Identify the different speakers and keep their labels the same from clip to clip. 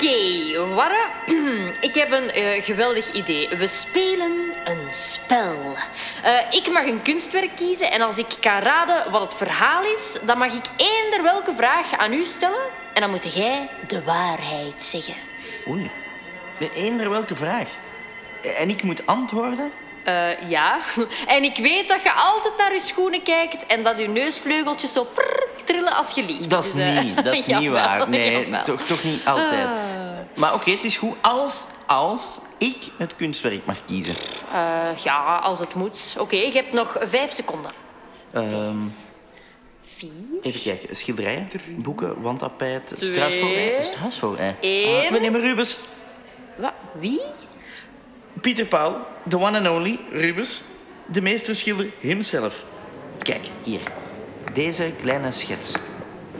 Speaker 1: Oké, Warre. Ik heb een eh, geweldig idee. We spelen een spel. Eh, ik mag een kunstwerk kiezen en als ik kan raden wat het verhaal is, dan mag ik eender welke vraag aan u stellen en dan moet jij de waarheid zeggen.
Speaker 2: Oei. Eender welke vraag. En ik moet antwoorden?
Speaker 1: Eh, ja. En ik weet dat je altijd naar je schoenen kijkt en dat je neusvleugeltjes zo prrr trillen als je liegt.
Speaker 2: Dat is
Speaker 1: Dus, eh,
Speaker 2: niet, dat is niet waar. Nee, toch, toch niet altijd.
Speaker 1: Ah.
Speaker 2: Maar oké, het is goed als, als ik het kunstwerk mag kiezen.
Speaker 1: Eh, ja, als het moet. Oké, je hebt nog vijf seconden.
Speaker 2: Ehm,
Speaker 1: Vier.
Speaker 2: even kijken. Schilderijen, boeken, wandtapijt, struisvogelij. Struisvogelij.
Speaker 1: Eén.
Speaker 2: Ah, meneer Rubens.
Speaker 1: Wat? Wie?
Speaker 2: Pieter Paul, the one and only, Rubens. De meesterschilder himself. Kijk, hier. Deze kleine schets.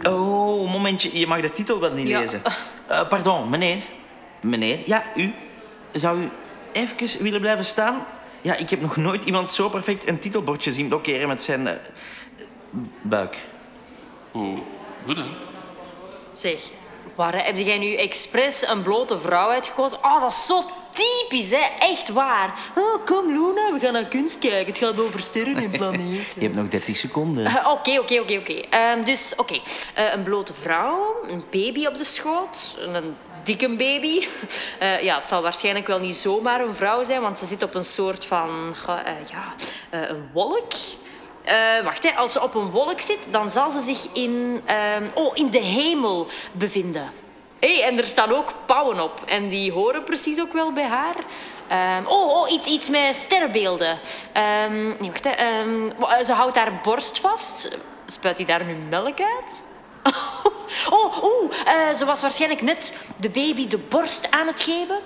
Speaker 2: Oh, momentje. Je mag de titel wel niet
Speaker 1: Ja.
Speaker 2: lezen. Eh, pardon, meneer. Meneer, ja, u. Zou u even willen blijven staan? Ja, ik heb nog nooit iemand zo perfect een titelbordje zien blokkeren met zijn eh, buik.
Speaker 3: Oh, bedankt.
Speaker 1: Zeg, waar heb jij nu expres een blote vrouw uitgekozen? Oh, dat is zo typisch, hè? Echt waar. Oh, kom, Luna, we gaan naar kunst kijken. Het gaat over sterren en planeten.
Speaker 2: Je hebt nog 30 seconden.
Speaker 1: Eh, Oké, oké, oké, oké. Ehm, Dus, oké. Eh, een blote vrouw, een baby op de schoot, een dikke baby. Eh, ja, het zal waarschijnlijk wel niet zomaar een vrouw zijn, want ze zit op een soort van... eh, ja, eh, een wolk. Eh, wacht, hè. als ze op een wolk zit, dan zal ze zich in, ehm, oh, in de hemel bevinden. Hey, en er staan ook pauwen op. En die horen precies ook wel bij haar. Ehm, oh, oh iets, iets met sterrenbeelden. Ehm, nee, wacht. Hè. Wa- ze houdt haar borst vast. Spuit hij daar nu melk uit? oh, eh, ze was waarschijnlijk net de baby de borst aan het geven.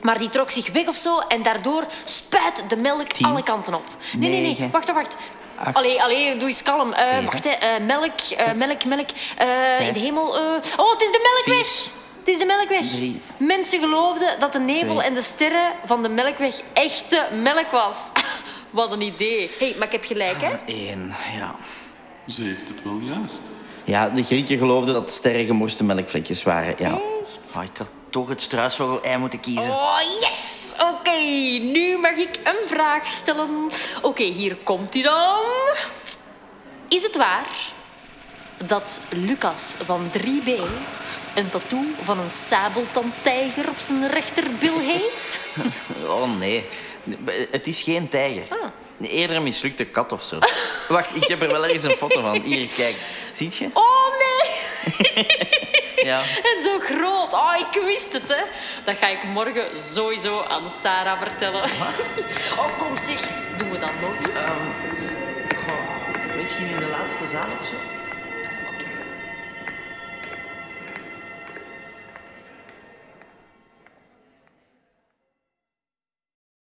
Speaker 1: Maar die trok zich weg of zo en daardoor spuit de melk
Speaker 2: Tien,
Speaker 1: alle kanten op. Nee, nee, nee. Wacht, wacht.
Speaker 2: Acht,
Speaker 1: Allee, allee, doe eens kalm. Eh,
Speaker 2: zeven,
Speaker 1: wacht, hè. Eh, melk, eh, melk, melk. Eh, in de hemel. eh. Oh, het is de melkweg!
Speaker 2: vier,
Speaker 1: Het is de melkweg.
Speaker 2: drie,
Speaker 1: Mensen geloofden dat de nevel
Speaker 2: twee.
Speaker 1: en de sterren van de melkweg echte melk was. Wat een idee. hey, maar ik heb gelijk, hè?
Speaker 2: Eén, ja.
Speaker 3: Ze heeft het wel juist.
Speaker 2: Ja, de Grieken geloofden dat sterren gemorste melkvlekjes waren. Ja.
Speaker 1: Echt?
Speaker 2: Oh, ik had toch het struisvogel-ei moeten kiezen.
Speaker 1: Oh, yes! Oké, nu ik een vraag stellen. Oké, hier komt hij dan. Is het waar dat Lucas van 3B een tattoo van een sabeltandtijger op zijn rechterbil heeft?
Speaker 2: Oh nee, het is geen tijger. Eerder een mislukte kat of zo. Wacht, ik heb er wel ergens een foto van. Hier, kijk. Ziet je?
Speaker 1: Oh nee!
Speaker 2: Ja.
Speaker 1: En zo groot. Oh, ik wist het, hè. Dat ga ik morgen sowieso aan Sarah vertellen. Oh, kom zeg. Doen we dat nog eens?
Speaker 2: Goh, misschien in de laatste zaal of zo?